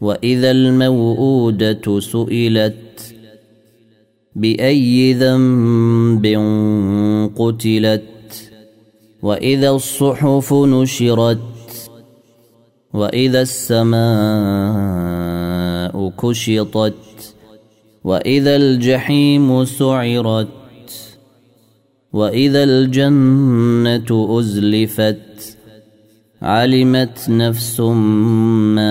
وإذا الموءودة سئلت بأي ذنب قتلت وإذا الصحف نشرت وإذا السماء كشطت وإذا الجحيم سعرت وإذا الجنة أزلفت علمت نفس ما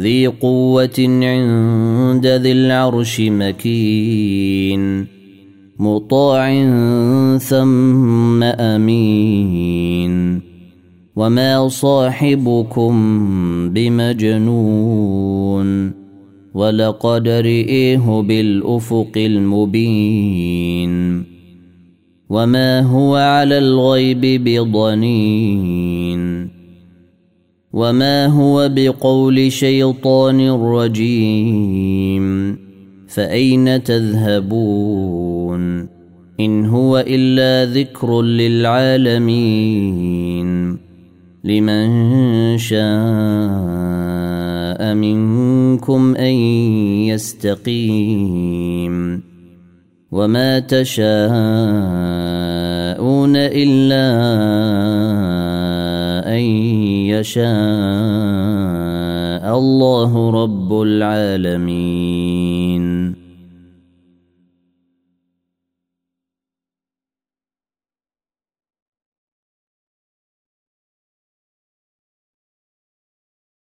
ذي قوة عند ذي العرش مكين مطاع ثم أمين. وما صاحبكم بمجنون ولقد رئيه بالأفق المبين. وما هو على الغيب بضنين. وما هو بقول شيطان رجيم فاين تذهبون ان هو الا ذكر للعالمين لمن شاء منكم ان يستقيم وما تشاءون الا ان يشاء الله رب العالمين.